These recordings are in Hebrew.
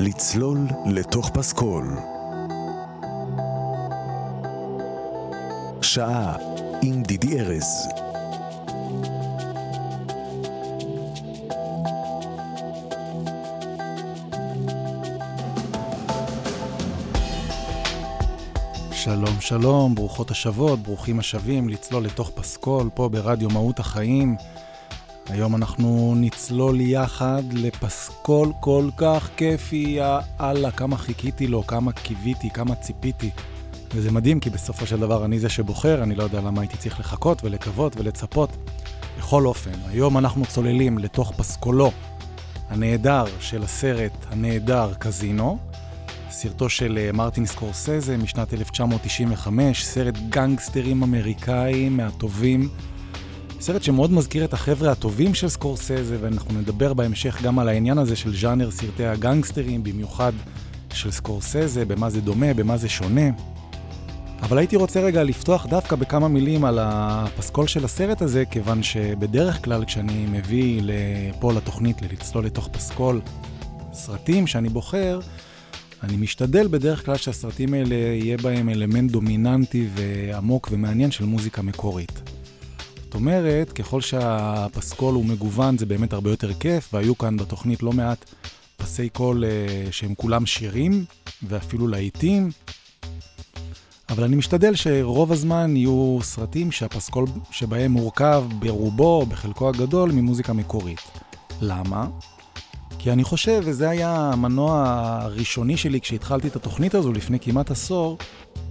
לצלול לתוך פסקול. שעה עם דידי ארז. שלום שלום, ברוכות השבות, ברוכים השבים, לצלול לתוך פסקול פה ברדיו מהות החיים. היום אנחנו נצלול יחד לפסקול כל כך כיפי, יא אללה, כמה חיכיתי לו, כמה קיוויתי, כמה ציפיתי. וזה מדהים, כי בסופו של דבר אני זה שבוחר, אני לא יודע למה הייתי צריך לחכות ולקוות ולצפות. בכל אופן, היום אנחנו צוללים לתוך פסקולו הנהדר של הסרט הנהדר קזינו, סרטו של אה, מרטין סקורסזה משנת 1995, סרט גנגסטרים אמריקאי מהטובים. סרט שמאוד מזכיר את החבר'ה הטובים של סקורסזה, ואנחנו נדבר בהמשך גם על העניין הזה של ז'אנר סרטי הגנגסטרים, במיוחד של סקורסזה, במה זה דומה, במה זה שונה. אבל הייתי רוצה רגע לפתוח דווקא בכמה מילים על הפסקול של הסרט הזה, כיוון שבדרך כלל כשאני מביא לפה לתוכנית, לצלול לתוך פסקול, סרטים שאני בוחר, אני משתדל בדרך כלל שהסרטים האלה יהיה בהם אלמנט דומיננטי ועמוק ומעניין של מוזיקה מקורית. זאת אומרת, ככל שהפסקול הוא מגוון זה באמת הרבה יותר כיף, והיו כאן בתוכנית לא מעט פסי קול uh, שהם כולם שירים, ואפילו להיטים. אבל אני משתדל שרוב הזמן יהיו סרטים שהפסקול שבהם מורכב ברובו, בחלקו הגדול, ממוזיקה מקורית. למה? כי אני חושב, וזה היה המנוע הראשוני שלי כשהתחלתי את התוכנית הזו לפני כמעט עשור,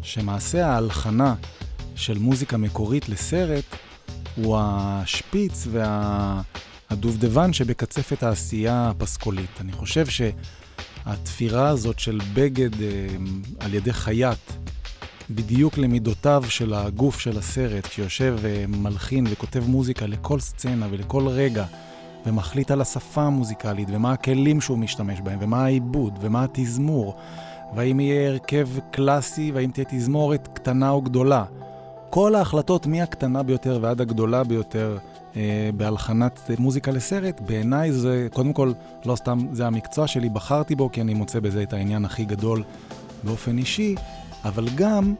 שמעשה ההלחנה של מוזיקה מקורית לסרט הוא השפיץ והדובדבן שבקצפת העשייה הפסקולית. אני חושב שהתפירה הזאת של בגד אה, על ידי חייט, בדיוק למידותיו של הגוף של הסרט, שיושב ומלחין וכותב מוזיקה לכל סצנה ולכל רגע, ומחליט על השפה המוזיקלית, ומה הכלים שהוא משתמש בהם, ומה העיבוד, ומה התזמור, והאם יהיה הרכב קלאסי, והאם תהיה תזמורת קטנה או גדולה. כל ההחלטות מהקטנה ביותר ועד הגדולה ביותר אה, בהלחנת מוזיקה לסרט, בעיניי זה, קודם כל, לא סתם זה המקצוע שלי, בחרתי בו כי אני מוצא בזה את העניין הכי גדול באופן אישי, אבל גם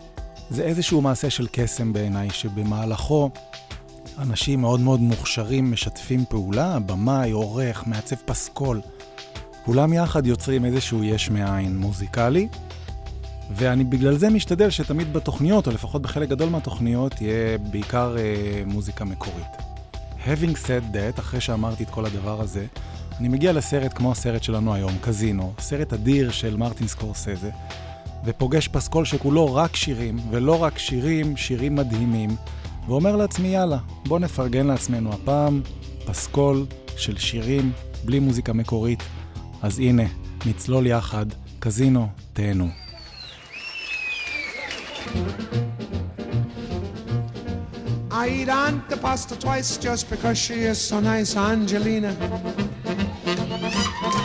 זה איזשהו מעשה של קסם בעיניי, שבמהלכו אנשים מאוד מאוד מוכשרים משתפים פעולה, במאי, עורך, מעצב פסקול. כולם יחד יוצרים איזשהו יש מאין מוזיקלי, ואני בגלל זה משתדל שתמיד בתוכניות, או לפחות בחלק גדול מהתוכניות, יהיה בעיקר אה, מוזיקה מקורית. Having said that, אחרי שאמרתי את כל הדבר הזה, אני מגיע לסרט כמו הסרט שלנו היום, קזינו, סרט אדיר של מרטין סקורסזה, ופוגש פסקול שכולו רק שירים, ולא רק שירים, שירים מדהימים, ואומר לעצמי, יאללה, בוא נפרגן לעצמנו הפעם פסקול של שירים בלי מוזיקה מקורית. אז הנה, נצלול יחד, קזינו, תהנו. I eat Aunt the pasta twice just because she is so nice, Angelina.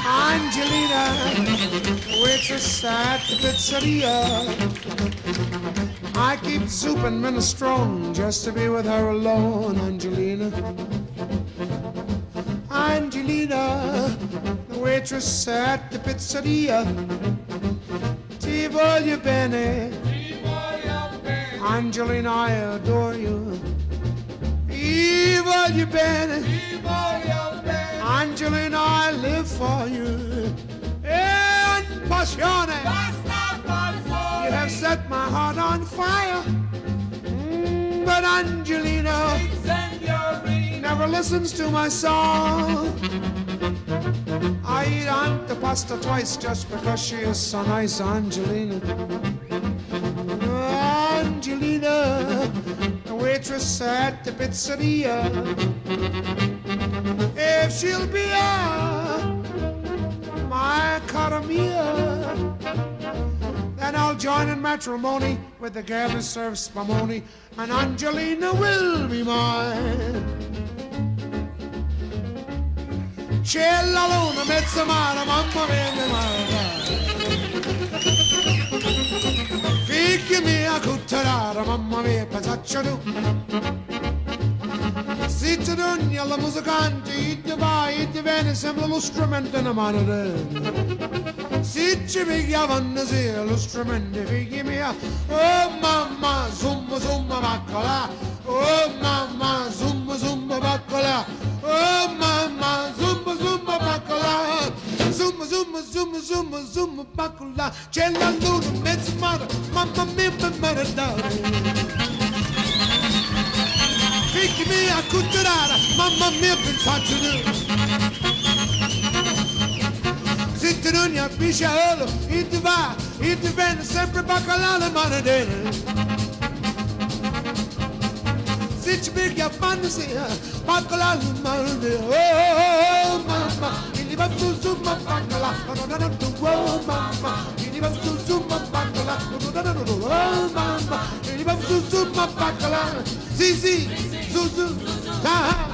Angelina, waitress at the pizzeria. I keep soup and minestrone just to be with her alone, Angelina. Angelina, the waitress at the pizzeria. Ti voglio bene. Angelina, I adore you. Ti voglio bene. Angelina, I live for you. And passione. You have set my heart on fire. Mm, but Angelina never listens to my song. I eat Aunt the pasta twice just because she is so nice. Angelina, waitress at the pizzeria. If she'll be a my cara mia, then I'll join in matrimony with the girl who serves spumoni, and Angelina will be mine. C'è la luna, mezza mare, mamma mia, mia Give me a cutterara, mamma mia, pensaccio tu. Sitter un jävla musikant, inte bara, inte vän, sembla lustrumenten och mannen. Sitter mig jag vann och ser lustrumenten, fick mig Oh mamma, zumba zumba bacala, oh mamma, zumba zumba bacala, oh mamma, zumba zumba bacala, zumba zumba zumba zumba zumba bacala, living sançını Zittin'in yakmış ağlı İtti va, itti ben Sempre bakalalı manadeni Ziç bir yapanızı Bakalalı manadeni Oh mama. İli bak tuzuma bakala Anadana tu oh mama. İli no. tuzuma bakala Anadana tu oh mama. İli bak tuzuma bakala Zizi Zuzu Zuzu Zuzu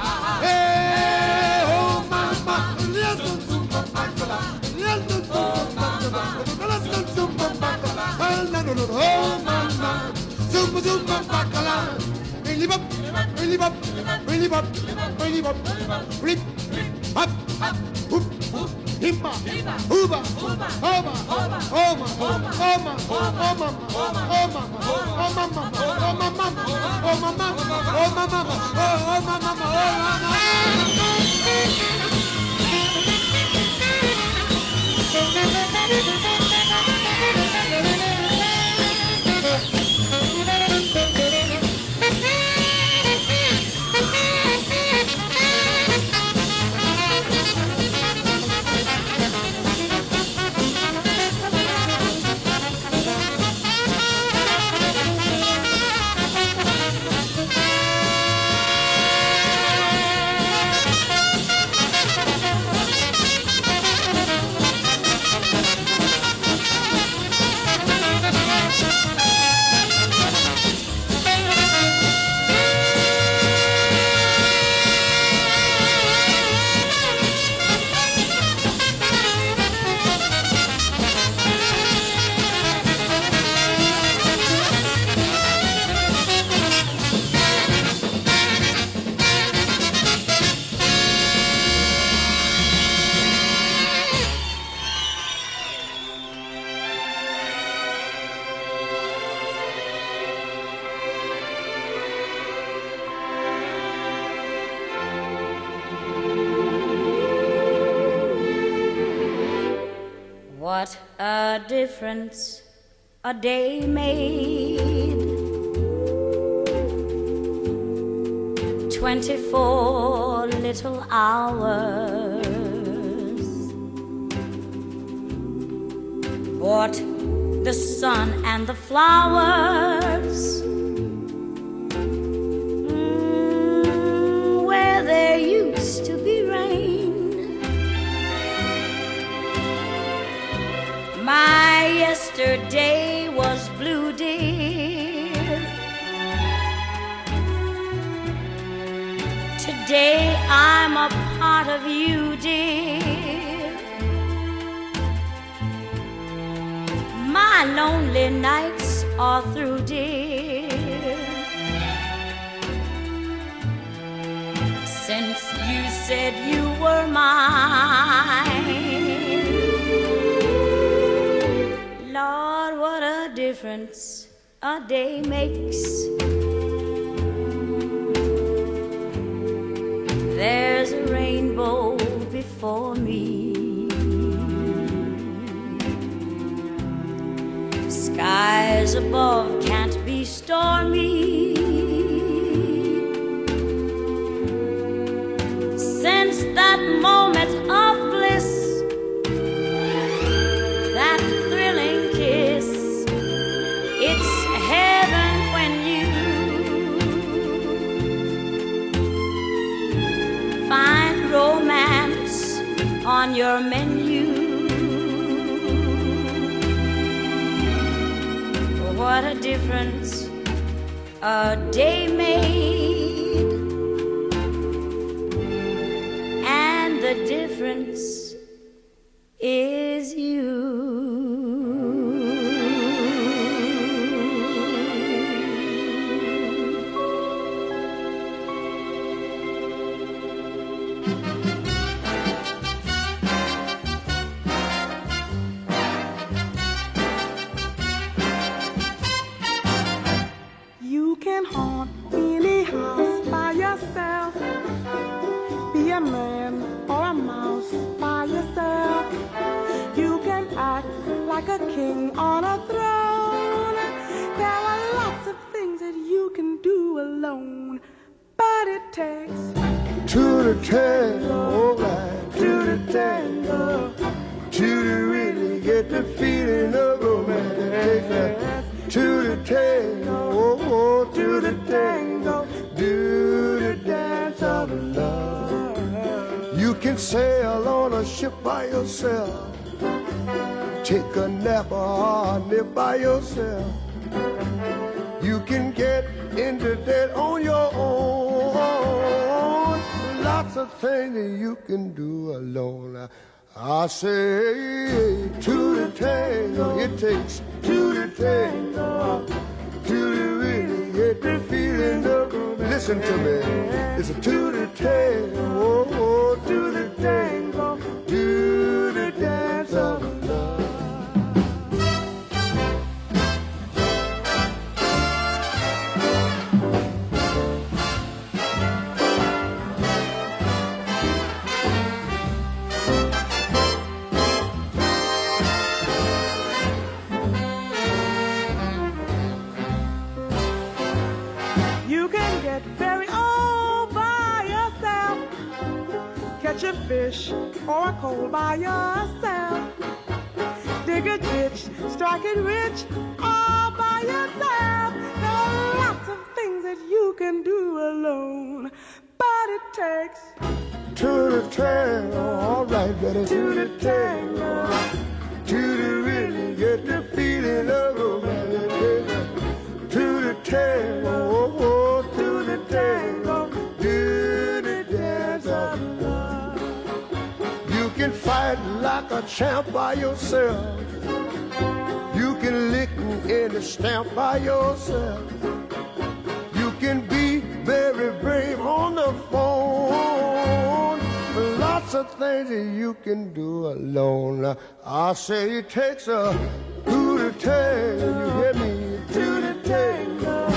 Oh mama, my, zumba zumba bacala, Really bop, up, bop, up, bop, up, bop, up, bop, up, up, hoop, hoop, himba, hooba, hooba, hooba, hooba, hooba, hooba, hooba, hooba, hooba, hooba, hooba, oh my mama, oh my mama, oh my mama, oh my mama, oh my mama. A day made. Twenty-four little hours. What the sun and the flowers. Lonely nights are through, dear. Since you said you were mine. Lord, what a difference a day makes. Skies above can't be stormy. Difference. A day made, takes to tango, right? Two to tango, two to really get the feeling of romance. It takes that two to tango, oh, oh, to the tango, do the dance of love. You can sail on a ship by yourself, take a nap or nip by yourself. You can get into debt on your own. Of things that you can do alone. I say to tango, it takes to tango, two to really get the feeling of. Listen to me, it's a to tango, oh, to tango, do the dance of a fish or a coal by yourself. Dig a ditch, strike it rich all by yourself. There are lots of things that you can do alone, but it takes Two to tango, all right, better two to tango. Two to really get the feeling of. Two to tango, oh, oh like a champ by yourself. You can lick the stamp by yourself. You can be very brave on the phone. Lots of things that you can do alone. I say it takes a two to tango. You hear me? Two to tango.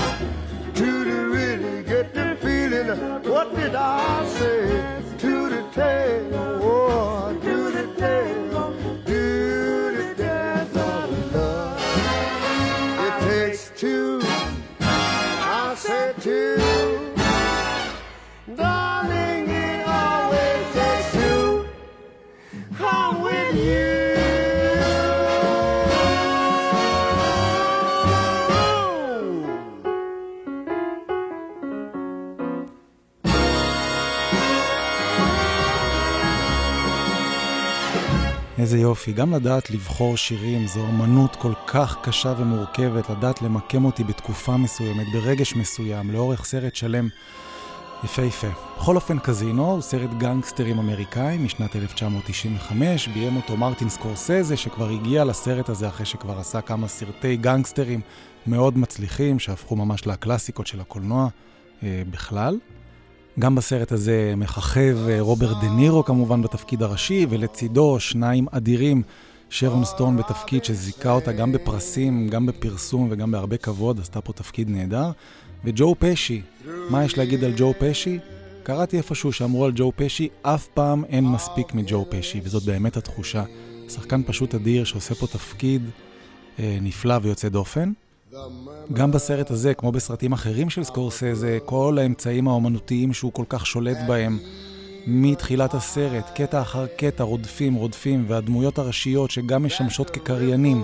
Two to really get the feeling. What did I say? Two to tango. יופי, גם לדעת לבחור שירים זו אמנות כל כך קשה ומורכבת, לדעת למקם אותי בתקופה מסוימת, ברגש מסוים, לאורך סרט שלם יפהפה. בכל אופן, קזינו הוא סרט גנגסטרים אמריקאי משנת 1995, ביים אותו מרטין סקורסזה, שכבר הגיע לסרט הזה אחרי שכבר עשה כמה סרטי גנגסטרים מאוד מצליחים, שהפכו ממש לקלאסיקות של הקולנוע אה, בכלל. גם בסרט הזה מככב אה, רוברט דה נירו כמובן בתפקיד הראשי, ולצידו שניים אדירים, שרון סטון בתפקיד שזיכה אותה גם בפרסים, גם בפרסום וגם בהרבה כבוד, עשתה פה תפקיד נהדר. וג'ו פשי, מה יש להגיד על ג'ו פשי? קראתי איפשהו שאמרו על ג'ו פשי, אף פעם אין מספיק מג'ו פשי, וזאת באמת התחושה. שחקן פשוט אדיר שעושה פה תפקיד אה, נפלא ויוצא דופן. גם בסרט הזה, כמו בסרטים אחרים של סקורסזה, כל האמצעים האומנותיים שהוא כל כך שולט בהם, מתחילת הסרט, קטע אחר קטע, רודפים, רודפים, והדמויות הראשיות שגם משמשות כקריינים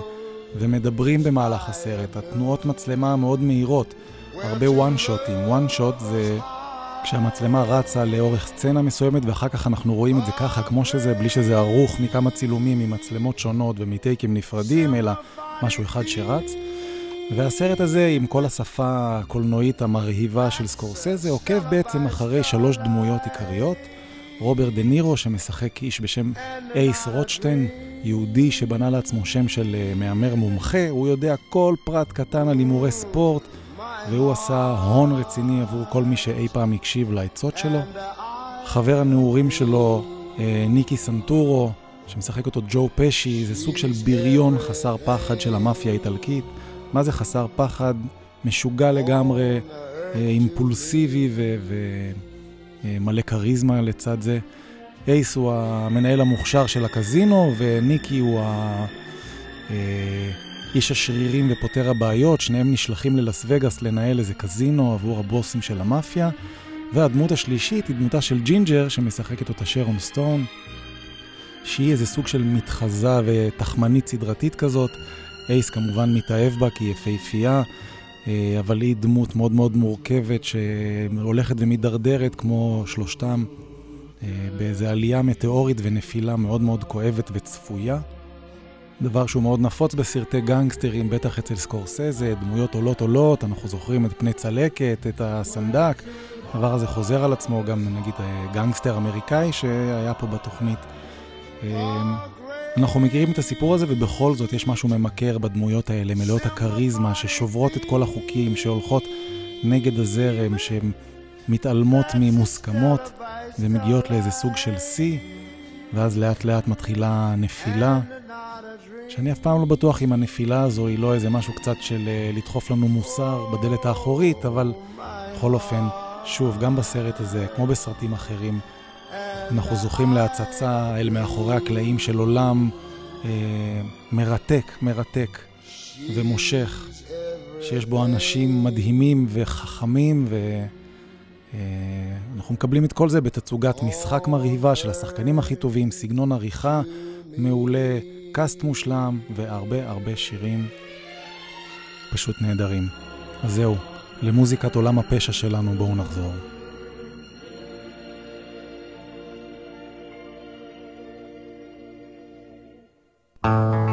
ומדברים במהלך הסרט, התנועות מצלמה מאוד מהירות, הרבה one שוטים. one shot זה כשהמצלמה רצה לאורך סצנה מסוימת ואחר כך אנחנו רואים את זה ככה, כמו שזה, בלי שזה ערוך מכמה צילומים ממצלמות שונות ומטייקים נפרדים, אלא משהו אחד שרץ. והסרט הזה, עם כל השפה הקולנועית המרהיבה של סקורסזה, עוקב בעצם אחרי שלוש דמויות עיקריות. רוברט דה נירו, שמשחק איש בשם אייס רוטשטיין, יהודי שבנה לעצמו שם של uh, מהמר מומחה, הוא יודע כל פרט קטן על הימורי ספורט, והוא עשה הון רציני עבור כל מי שאי פעם הקשיב לעצות שלו. חבר הנעורים שלו, uh, ניקי סנטורו, שמשחק אותו ג'ו פשי, זה סוג של בריון חסר פחד של המאפיה האיטלקית. מה זה חסר פחד? משוגע לגמרי, אה, אימפולסיבי מלא כריזמה לצד זה. אייס הוא המנהל המוכשר של הקזינו, וניקי הוא ה... איש השרירים ופותר הבעיות, שניהם נשלחים ללס וגאס לנהל איזה קזינו עבור הבוסים של המאפיה. והדמות השלישית היא דמותה של ג'ינג'ר, שמשחקת אותה שרון סטון, שהיא איזה סוג של מתחזה ותחמנית סדרתית כזאת. אייס כמובן מתאהב בה כי היא יפהפייה, אה, אבל היא דמות מאוד מאוד מורכבת שהולכת ומידרדרת כמו שלושתם, אה, באיזו עלייה מטאורית ונפילה מאוד מאוד כואבת וצפויה. דבר שהוא מאוד נפוץ בסרטי גנגסטרים, בטח אצל סקורסזה, דמויות עולות עולות, אנחנו זוכרים את פני צלקת, את הסנדק. הדבר הזה חוזר על עצמו, גם נגיד גנגסטר אמריקאי שהיה פה בתוכנית. אנחנו מכירים את הסיפור הזה, ובכל זאת יש משהו ממכר בדמויות האלה, מלאות הכריזמה, ששוברות את כל החוקים, שהולכות נגד הזרם, שמתעלמות ממוסכמות ומגיעות לאיזה סוג של שיא, ואז לאט לאט מתחילה נפילה. שאני אף פעם לא בטוח אם הנפילה הזו היא לא איזה משהו קצת של אה, לדחוף לנו מוסר בדלת האחורית, אבל בכל אופן, שוב, גם בסרט הזה, כמו בסרטים אחרים, אנחנו זוכים להצצה אל מאחורי הקלעים של עולם אה, מרתק, מרתק ומושך, שיש בו אנשים מדהימים וחכמים, ואנחנו אה, מקבלים את כל זה בתצוגת משחק מרהיבה של השחקנים הכי טובים, סגנון עריכה מעולה, קאסט מושלם והרבה הרבה שירים פשוט נהדרים. אז זהו, למוזיקת עולם הפשע שלנו בואו נחזור. Música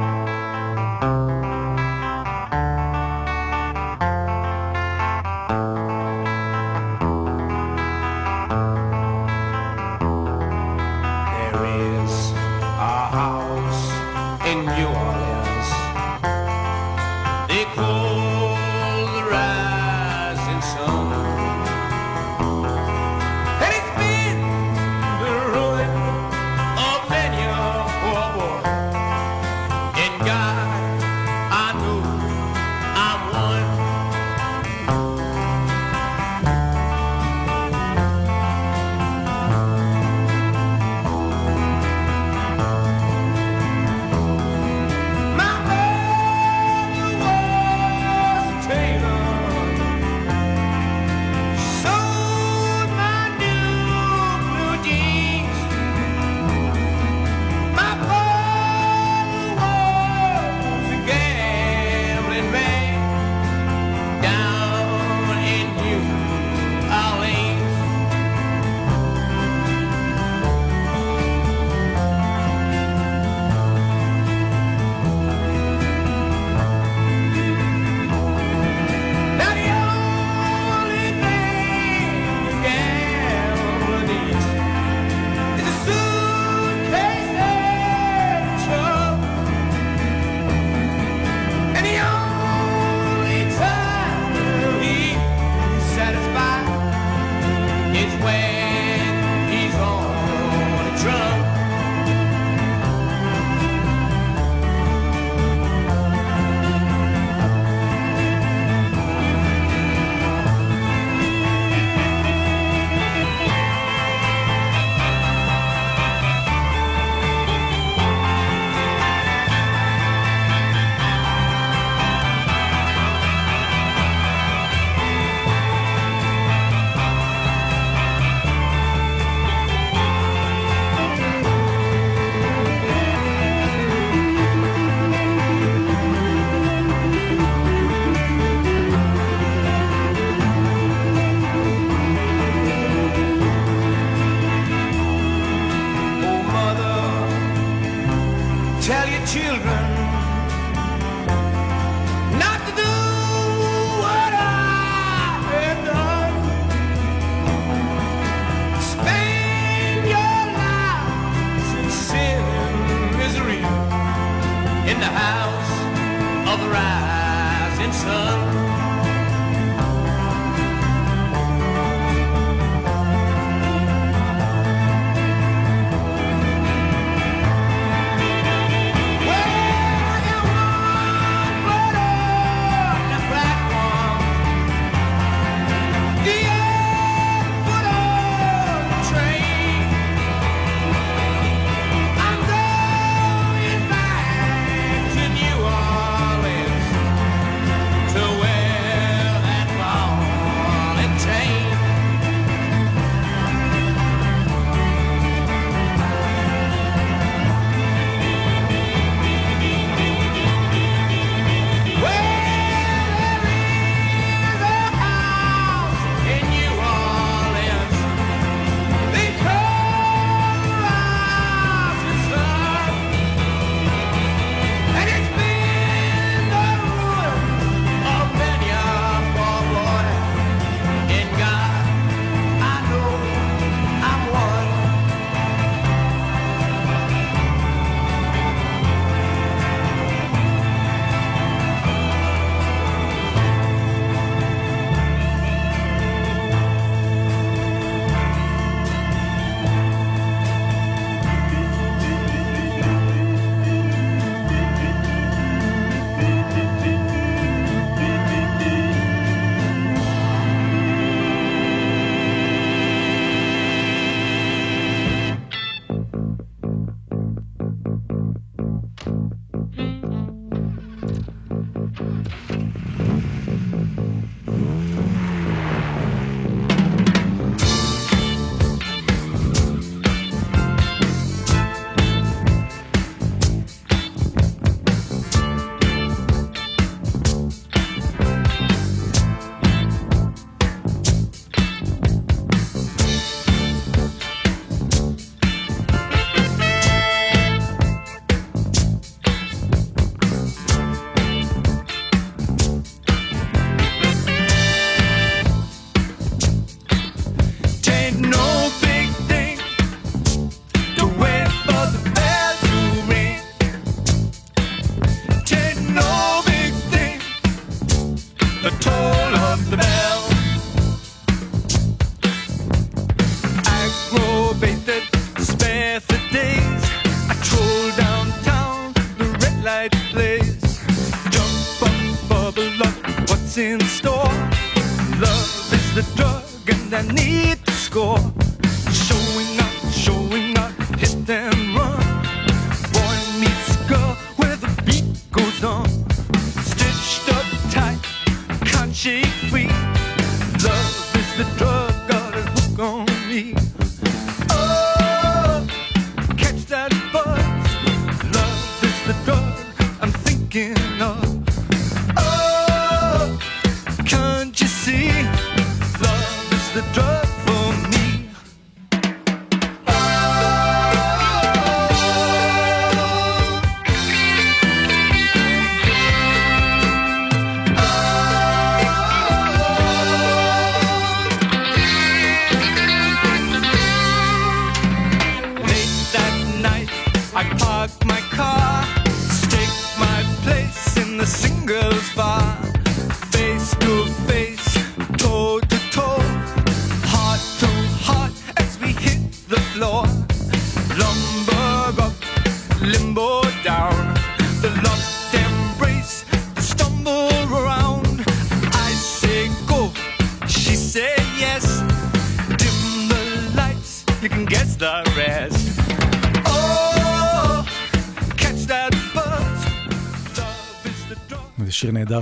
你。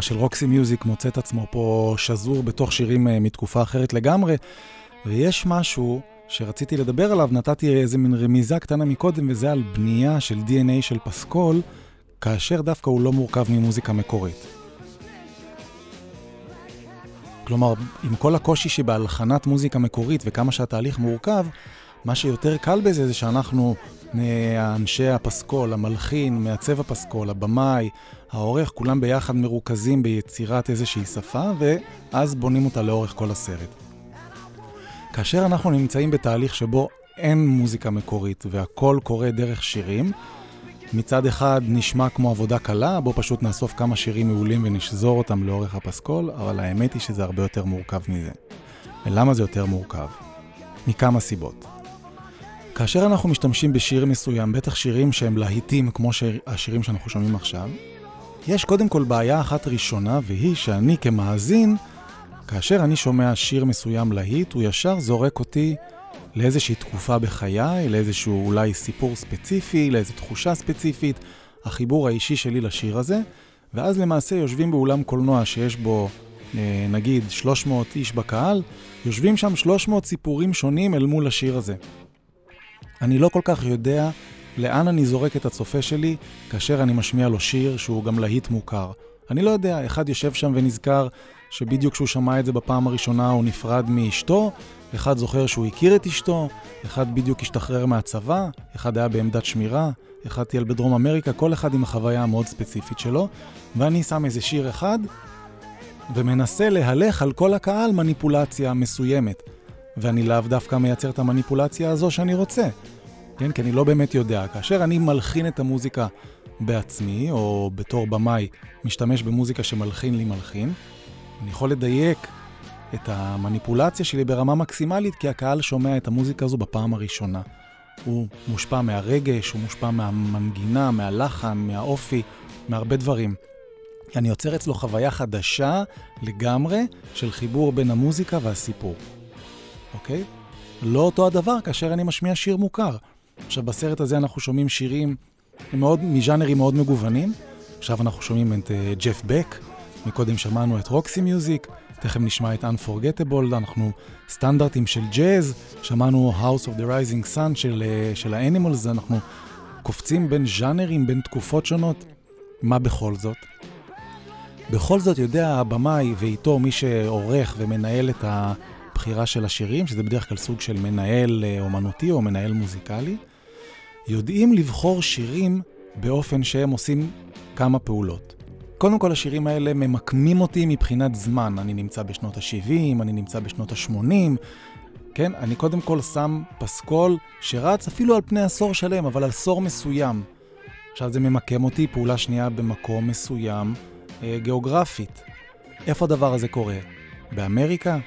של רוקסי מיוזיק מוצא את עצמו פה שזור בתוך שירים אה, מתקופה אחרת לגמרי. ויש משהו שרציתי לדבר עליו, נתתי איזה מין רמיזה קטנה מקודם, וזה על בנייה של DNA של פסקול, כאשר דווקא הוא לא מורכב ממוזיקה מקורית. כלומר, עם כל הקושי שבהלחנת מוזיקה מקורית וכמה שהתהליך מורכב, מה שיותר קל בזה זה שאנחנו, אנשי הפסקול, המלחין, מעצב הפסקול, הבמאי, העורך, כולם ביחד מרוכזים ביצירת איזושהי שפה, ואז בונים אותה לאורך כל הסרט. כאשר אנחנו נמצאים בתהליך שבו אין מוזיקה מקורית והכל קורה דרך שירים, מצד אחד נשמע כמו עבודה קלה, בוא פשוט נאסוף כמה שירים מעולים ונשזור אותם לאורך הפסקול, אבל האמת היא שזה הרבה יותר מורכב מזה. ולמה זה יותר מורכב? מכמה סיבות. כאשר אנחנו משתמשים בשיר מסוים, בטח שירים שהם להיטים כמו השירים שאנחנו שומעים עכשיו, יש קודם כל בעיה אחת ראשונה, והיא שאני כמאזין, כאשר אני שומע שיר מסוים להיט, הוא ישר זורק אותי לאיזושהי תקופה בחיי, לאיזשהו אולי סיפור ספציפי, לאיזו תחושה ספציפית, החיבור האישי שלי לשיר הזה, ואז למעשה יושבים באולם קולנוע שיש בו אה, נגיד 300 איש בקהל, יושבים שם 300 סיפורים שונים אל מול השיר הזה. אני לא כל כך יודע לאן אני זורק את הצופה שלי כאשר אני משמיע לו שיר שהוא גם להיט מוכר. אני לא יודע, אחד יושב שם ונזכר שבדיוק כשהוא שמע את זה בפעם הראשונה הוא נפרד מאשתו, אחד זוכר שהוא הכיר את אשתו, אחד בדיוק השתחרר מהצבא, אחד היה בעמדת שמירה, אחד טייל בדרום אמריקה, כל אחד עם החוויה המאוד ספציפית שלו, ואני שם איזה שיר אחד ומנסה להלך על כל הקהל מניפולציה מסוימת. ואני לאו דווקא מייצר את המניפולציה הזו שאני רוצה. כן? כי אני לא באמת יודע. כאשר אני מלחין את המוזיקה בעצמי, או בתור במאי משתמש במוזיקה שמלחין לי מלחין, אני יכול לדייק את המניפולציה שלי ברמה מקסימלית, כי הקהל שומע את המוזיקה הזו בפעם הראשונה. הוא מושפע מהרגש, הוא מושפע מהמנגינה, מהלחן, מהאופי, מהרבה דברים. אני יוצר אצלו חוויה חדשה לגמרי של חיבור בין המוזיקה והסיפור. אוקיי? לא אותו הדבר כאשר אני משמיע שיר מוכר. עכשיו, בסרט הזה אנחנו שומעים שירים מאוד, מז'אנרים מאוד מגוונים. עכשיו אנחנו שומעים את uh, ג'ף בק, מקודם שמענו את רוקסי מיוזיק, תכף נשמע את Unforgettable, אנחנו סטנדרטים של ג'אז, שמענו House of the Rising Sun של, uh, של האנימלס, אנחנו קופצים בין ז'אנרים, בין תקופות שונות. מה בכל זאת? בכל זאת יודע הבמאי ואיתו מי שעורך ומנהל את ה... הבחירה של השירים, שזה בדרך כלל סוג של מנהל אה, אומנותי או מנהל מוזיקלי, יודעים לבחור שירים באופן שהם עושים כמה פעולות. קודם כל, השירים האלה ממקמים אותי מבחינת זמן. אני נמצא בשנות ה-70, אני נמצא בשנות ה-80, כן? אני קודם כל שם פסקול שרץ אפילו על פני עשור שלם, אבל על עשור מסוים. עכשיו זה ממקם אותי, פעולה שנייה, במקום מסוים אה, גיאוגרפית. איפה הדבר הזה קורה? באמריקה?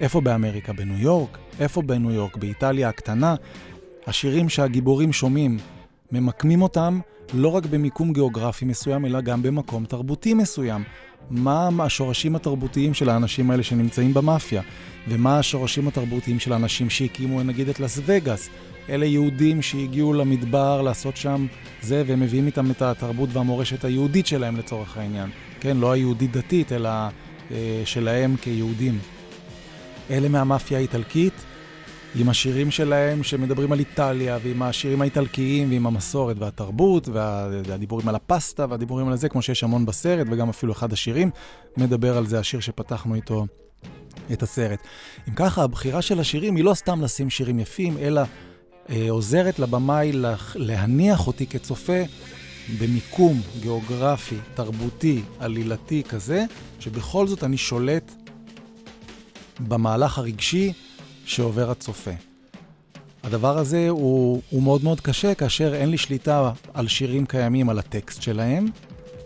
איפה באמריקה? בניו יורק? איפה בניו יורק? באיטליה הקטנה? השירים שהגיבורים שומעים, ממקמים אותם לא רק במיקום גיאוגרפי מסוים, אלא גם במקום תרבותי מסוים. מה השורשים התרבותיים של האנשים האלה שנמצאים במאפיה? ומה השורשים התרבותיים של האנשים שהקימו נגיד את לס וגאס? אלה יהודים שהגיעו למדבר לעשות שם זה, והם מביאים איתם את התרבות והמורשת היהודית שלהם לצורך העניין. כן, לא היהודית דתית, אלא אה, שלהם כיהודים. אלה מהמאפיה האיטלקית, עם השירים שלהם שמדברים על איטליה, ועם השירים האיטלקיים, ועם המסורת והתרבות, והדיבורים על הפסטה, והדיבורים על זה, כמו שיש המון בסרט, וגם אפילו אחד השירים מדבר על זה, השיר שפתחנו איתו את הסרט. אם ככה, הבחירה של השירים היא לא סתם לשים שירים יפים, אלא אה, עוזרת לבמאי להניח אותי כצופה במיקום גיאוגרפי, תרבותי, עלילתי כזה, שבכל זאת אני שולט במהלך הרגשי שעובר הצופה. הדבר הזה הוא, הוא מאוד מאוד קשה כאשר אין לי שליטה על שירים קיימים, על הטקסט שלהם,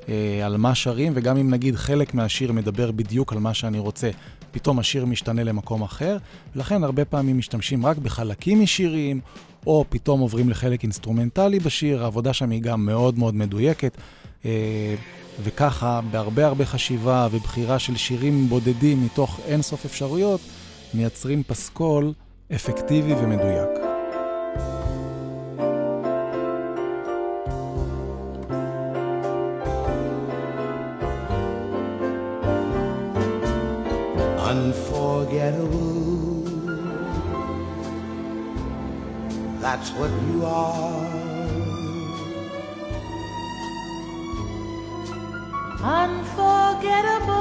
אה, על מה שרים, וגם אם נגיד חלק מהשיר מדבר בדיוק על מה שאני רוצה, פתאום השיר משתנה למקום אחר, ולכן הרבה פעמים משתמשים רק בחלקים משירים, או פתאום עוברים לחלק אינסטרומנטלי בשיר, העבודה שם היא גם מאוד מאוד מדויקת. אה, וככה, בהרבה הרבה חשיבה ובחירה של שירים בודדים מתוך אינסוף אפשרויות, מייצרים פסקול אפקטיבי ומדויק. Unforgettable. That's what you are. Unforgettable,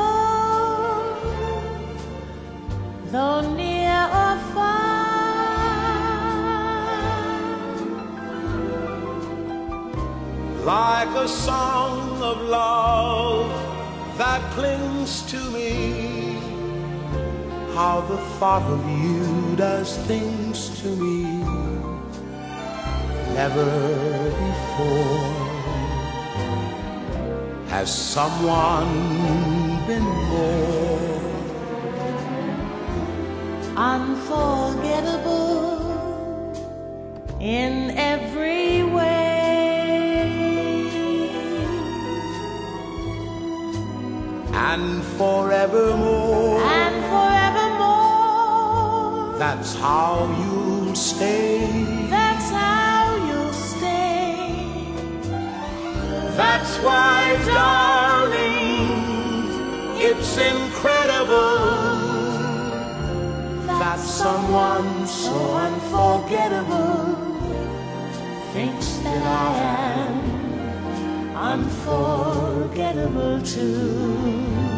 though near or far. Like a song of love that clings to me, how the thought of you does things to me. Never before has someone been more unforgettable in every way? And forevermore. And forevermore. That's how you'll stay that's why darling it's incredible that someone so unforgettable thinks that I am unforgettable too.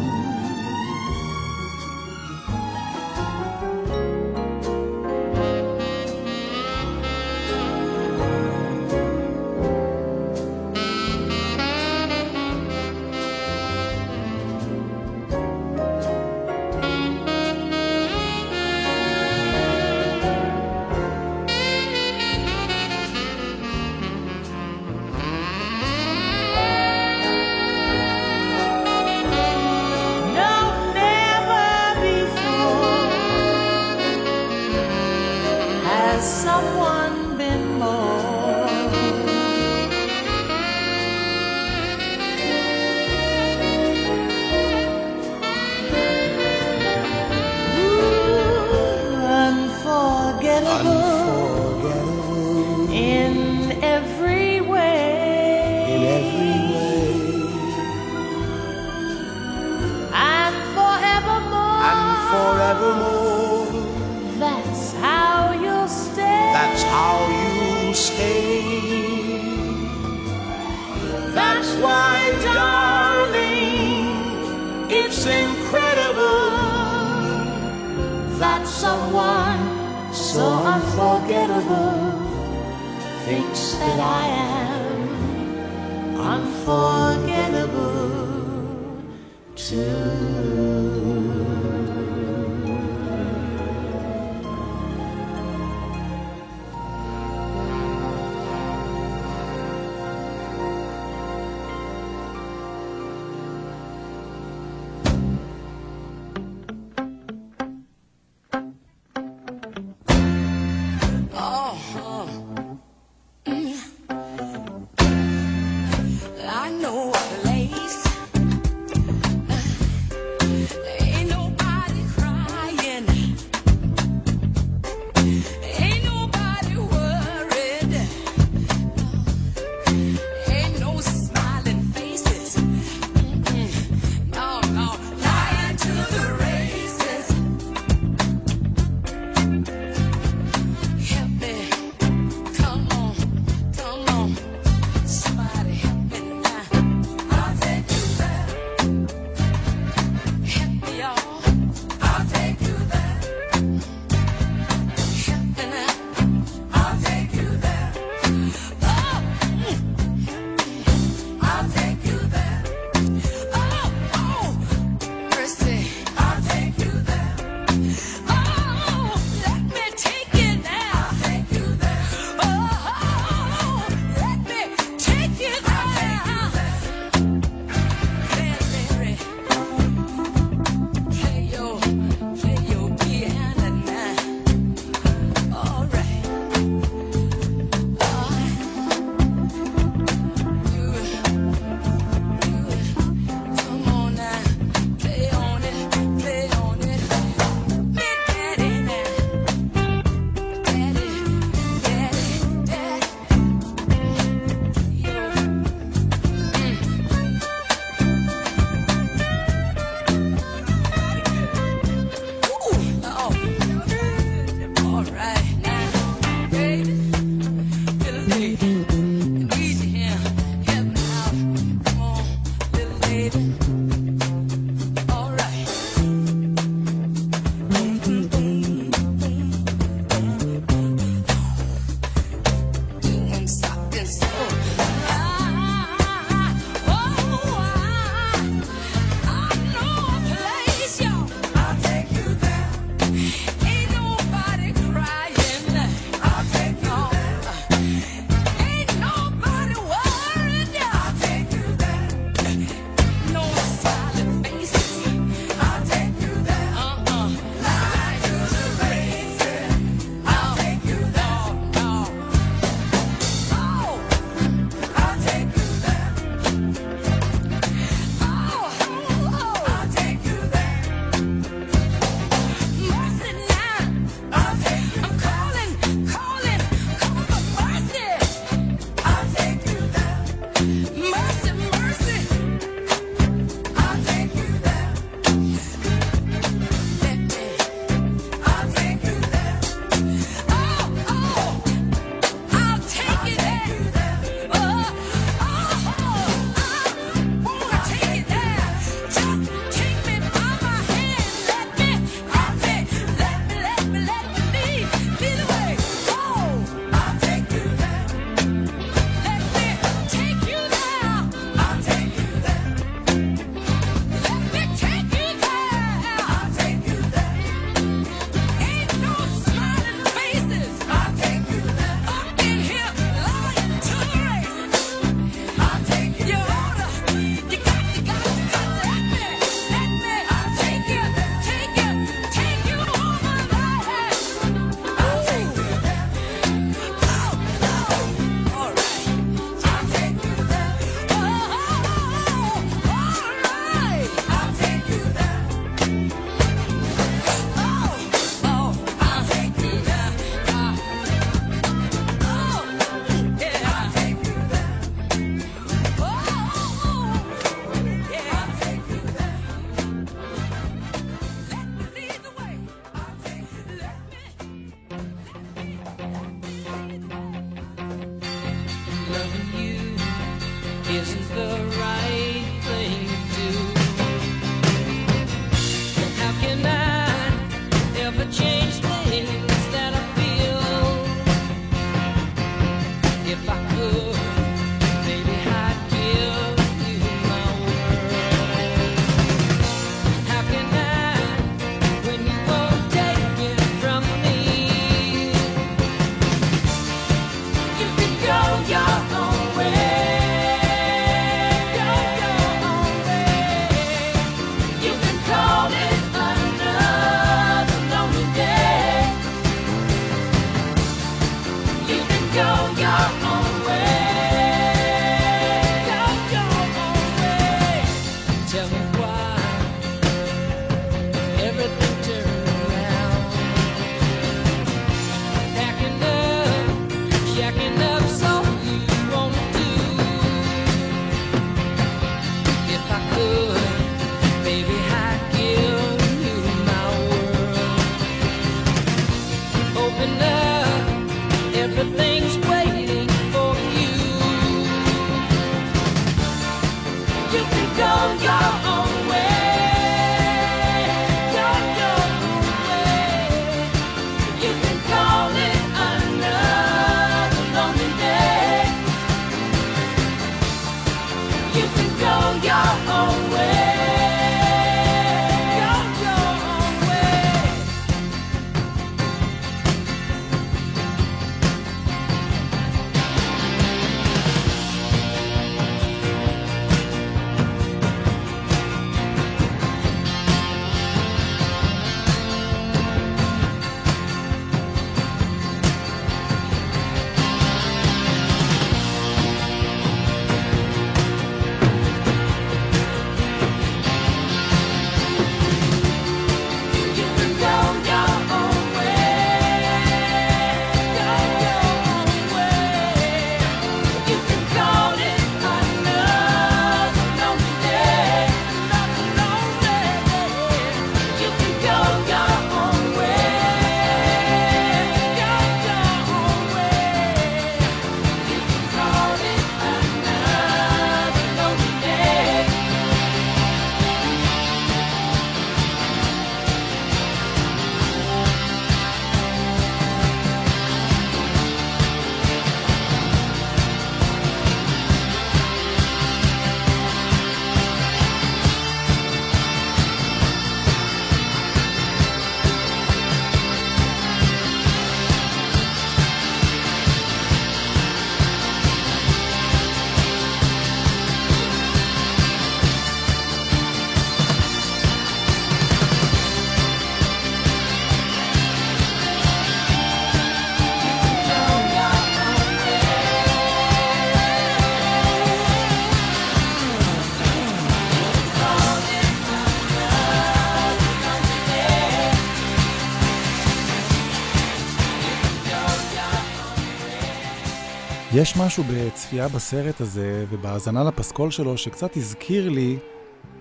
יש משהו בצפייה בסרט הזה ובהאזנה לפסקול שלו שקצת הזכיר לי,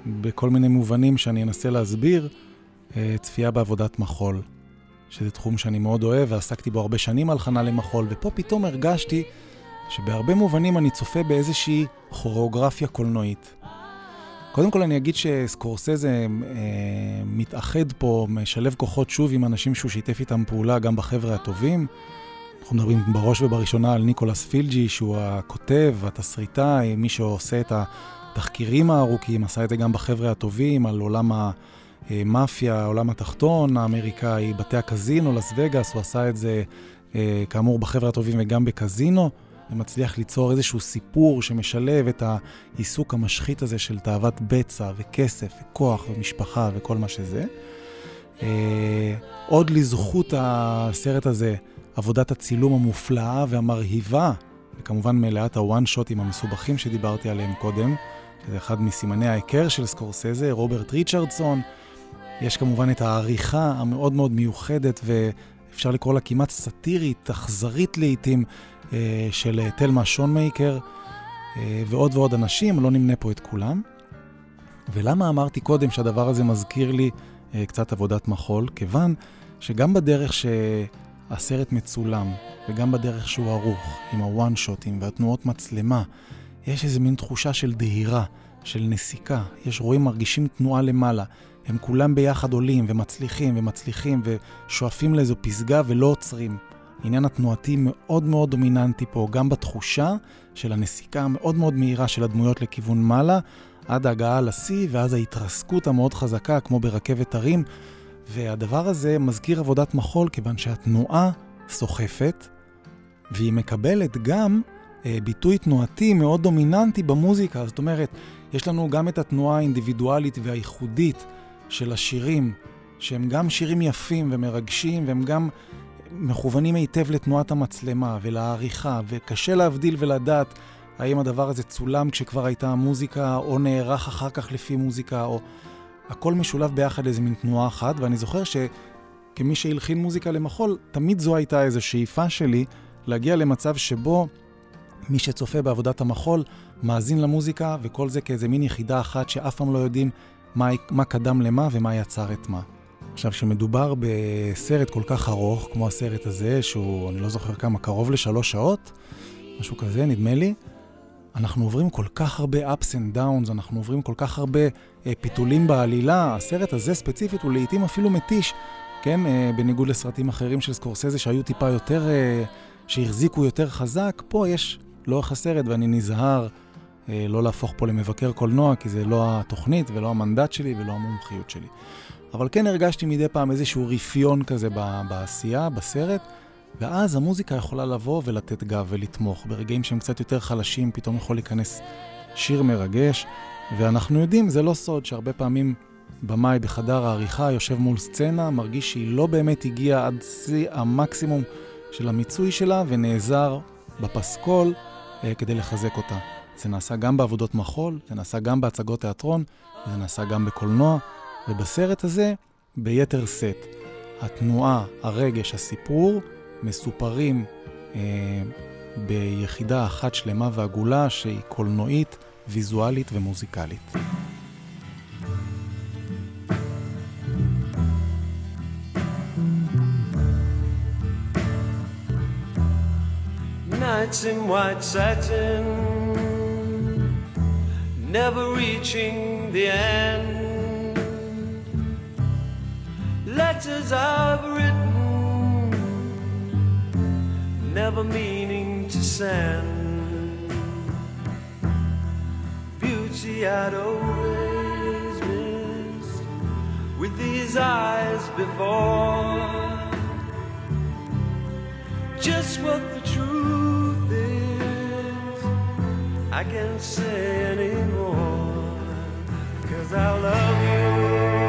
בכל מיני מובנים שאני אנסה להסביר, אה, צפייה בעבודת מחול. שזה תחום שאני מאוד אוהב ועסקתי בו הרבה שנים על חנה למחול, ופה פתאום הרגשתי שבהרבה מובנים אני צופה באיזושהי כוריאוגרפיה קולנועית. קודם כל אני אגיד שסקורסזה אה, מתאחד פה, משלב כוחות שוב עם אנשים שהוא שיתף איתם פעולה, גם בחבר'ה הטובים. אנחנו מדברים בראש ובראשונה על ניקולס פילג'י, שהוא הכותב, התסריטאי, מי שעושה את התחקירים הארוכים, עשה את זה גם בחבר'ה הטובים, על עולם המאפיה, העולם התחתון האמריקאי, בתי הקזינו, לס וגאס, הוא עשה את זה אה, כאמור בחבר'ה הטובים וגם בקזינו. ומצליח ליצור איזשהו סיפור שמשלב את העיסוק המשחית הזה של תאוות בצע וכסף וכוח ומשפחה וכל מה שזה. אה, עוד לזכות הסרט הזה, עבודת הצילום המופלאה והמרהיבה, וכמובן מלאת הוואן שוטים המסובכים שדיברתי עליהם קודם, שזה אחד מסימני ההיכר של סקורסזה, רוברט ריצ'רדסון. יש כמובן את העריכה המאוד מאוד מיוחדת ואפשר לקרוא לה כמעט סאטירית, אכזרית לעיתים, אה, של אה, תלמה שונמייקר אה, ועוד ועוד אנשים, לא נמנה פה את כולם. ולמה אמרתי קודם שהדבר הזה מזכיר לי קצת עבודת מחול? כיוון שגם בדרך שהסרט מצולם, וגם בדרך שהוא ערוך, עם הוואן שוטים והתנועות מצלמה, יש איזה מין תחושה של דהירה, של נסיקה. יש רואים, מרגישים תנועה למעלה. הם כולם ביחד עולים ומצליחים ומצליחים ושואפים לאיזו פסגה ולא עוצרים. העניין התנועתי מאוד מאוד דומיננטי פה, גם בתחושה של הנסיקה המאוד מאוד מהירה של הדמויות לכיוון מעלה, עד ההגעה לשיא, ואז ההתרסקות המאוד חזקה, כמו ברכבת הרים. והדבר הזה מזכיר עבודת מחול, כיוון שהתנועה סוחפת, והיא מקבלת גם אה, ביטוי תנועתי מאוד דומיננטי במוזיקה. זאת אומרת, יש לנו גם את התנועה האינדיבידואלית והייחודית של השירים, שהם גם שירים יפים ומרגשים, והם גם מכוונים היטב לתנועת המצלמה ולעריכה, וקשה להבדיל ולדעת האם הדבר הזה צולם כשכבר הייתה מוזיקה, או נערך אחר כך לפי מוזיקה, או... הכל משולב ביחד לאיזה מין תנועה אחת, ואני זוכר שכמי שהלחין מוזיקה למחול, תמיד זו הייתה איזו שאיפה שלי להגיע למצב שבו מי שצופה בעבודת המחול מאזין למוזיקה, וכל זה כאיזה מין יחידה אחת שאף פעם לא יודעים מה, מה קדם למה ומה יצר את מה. עכשיו, כשמדובר בסרט כל כך ארוך, כמו הסרט הזה, שהוא, אני לא זוכר כמה, קרוב לשלוש שעות, משהו כזה, נדמה לי, אנחנו עוברים כל כך הרבה ups and downs, אנחנו עוברים כל כך הרבה אה, פיתולים בעלילה. הסרט הזה ספציפית הוא לעיתים אפילו מתיש, כן? אה, בניגוד לסרטים אחרים של סקורסזה שהיו טיפה יותר, אה, שהחזיקו יותר חזק, פה יש לאורך הסרט, ואני נזהר אה, לא להפוך פה למבקר קולנוע, כי זה לא התוכנית ולא המנדט שלי ולא המומחיות שלי. אבל כן הרגשתי מדי פעם איזשהו רפיון כזה בעשייה, בסרט, ואז המוזיקה יכולה לבוא ולתת גב ולתמוך. ברגעים שהם קצת יותר חלשים, פתאום יכול להיכנס שיר מרגש, ואנחנו יודעים, זה לא סוד, שהרבה פעמים במאי בחדר העריכה יושב מול סצנה, מרגיש שהיא לא באמת הגיעה עד שיא המקסימום של המיצוי שלה, ונעזר בפסקול אה, כדי לחזק אותה. זה נעשה גם בעבודות מחול, זה נעשה גם בהצגות תיאטרון, זה נעשה גם בקולנוע. ובסרט הזה, ביתר שאת, התנועה, הרגש, הסיפור, מסופרים אה, ביחידה אחת שלמה ועגולה שהיא קולנועית, ויזואלית ומוזיקלית. Nights in white satin, never reaching the end. letters I've written, never meaning to send. Beauty I'd always missed with these eyes before. Just what the truth is, I can't say anymore, cause I love you.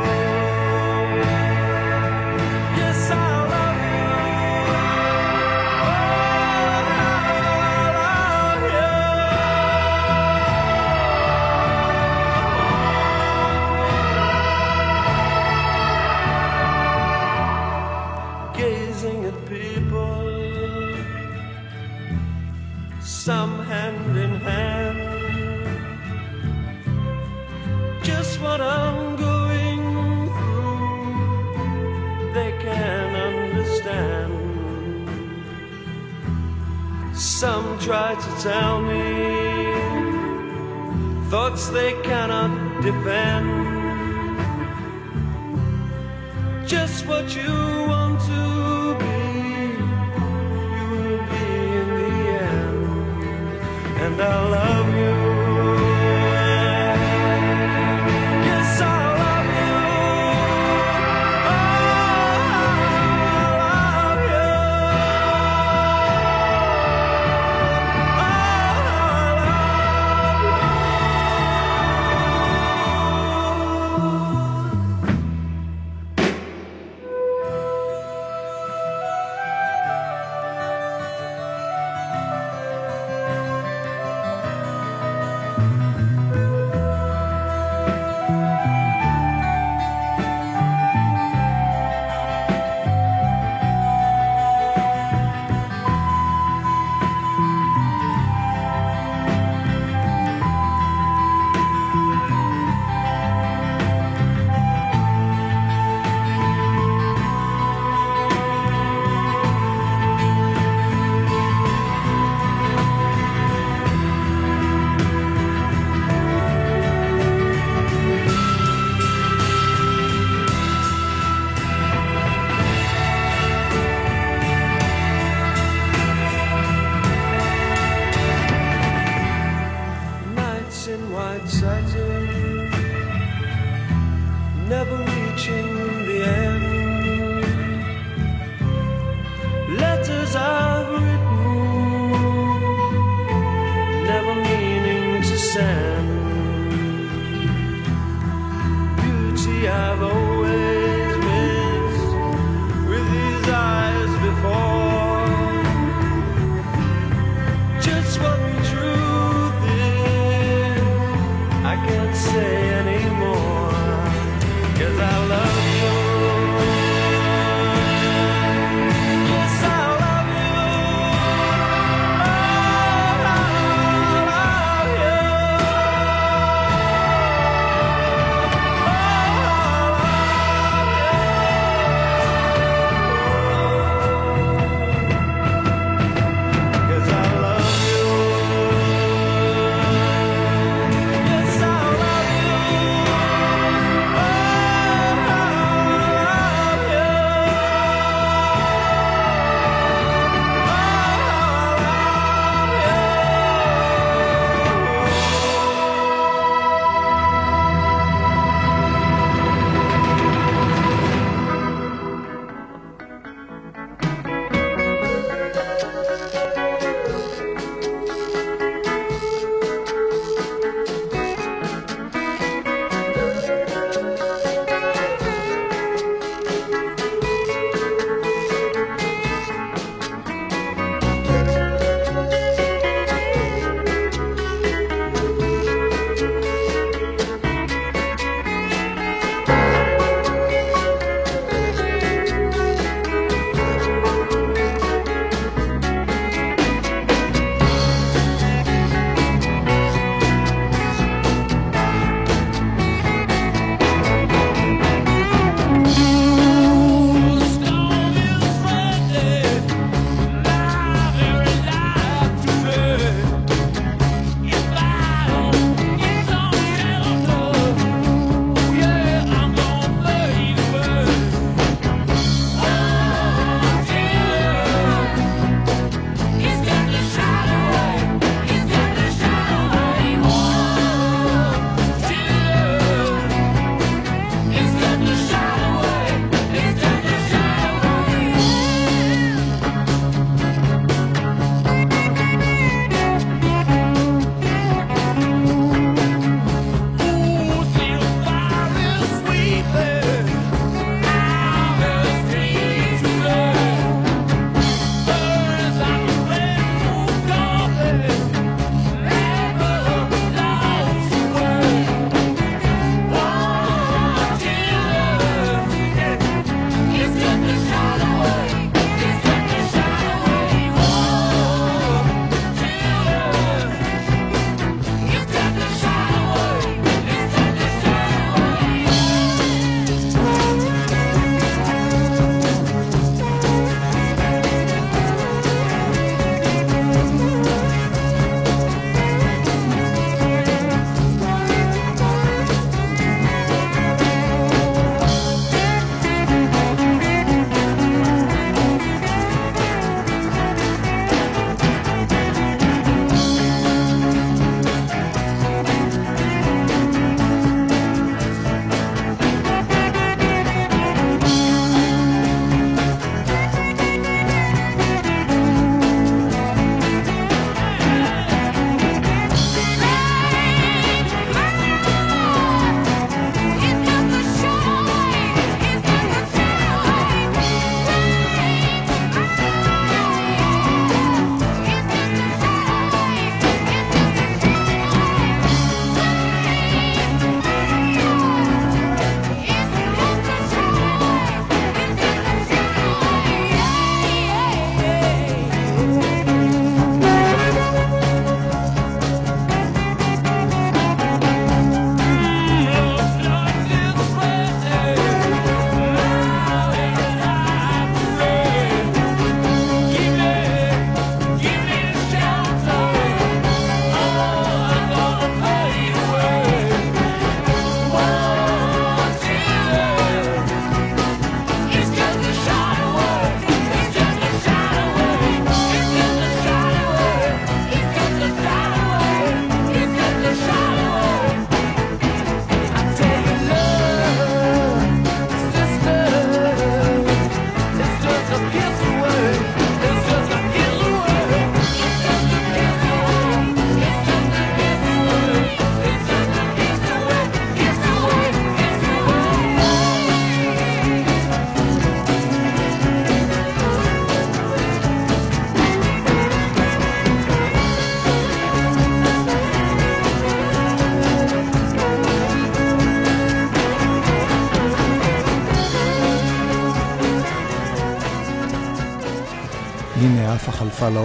What I'm going through, they can understand. Some try to tell me thoughts they cannot defend. Just what you want to be, you will be in the end. And I love you. never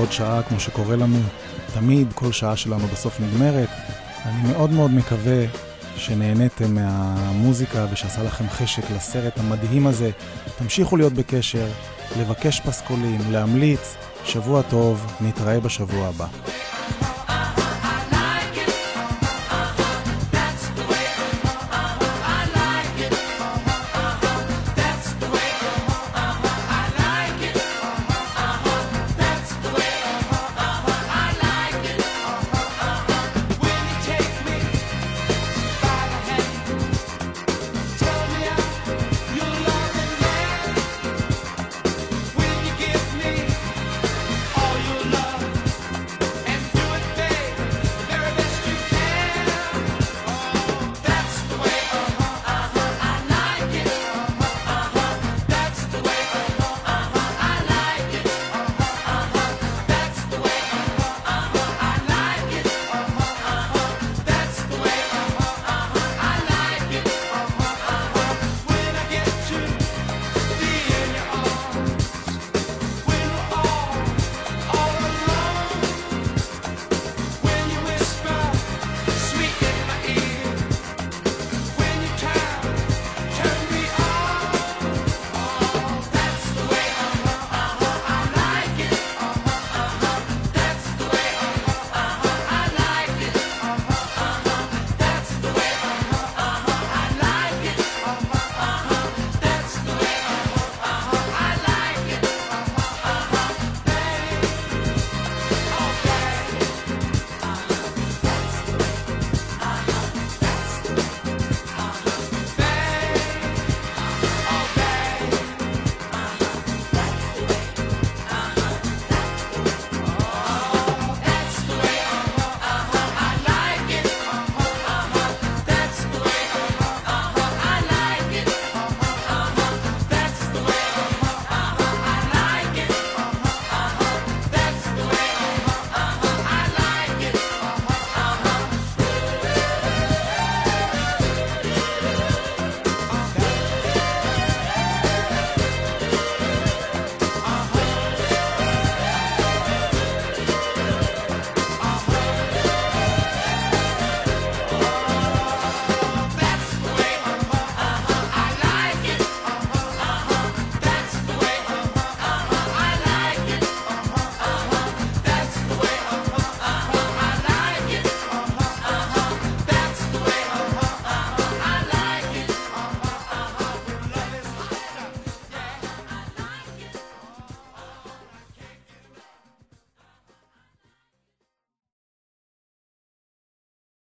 לעוד שעה, כמו שקורה לנו תמיד, כל שעה שלנו בסוף נגמרת. אני מאוד מאוד מקווה שנהניתם מהמוזיקה ושעשה לכם חשק לסרט המדהים הזה. תמשיכו להיות בקשר, לבקש פסקולים, להמליץ. שבוע טוב, נתראה בשבוע הבא.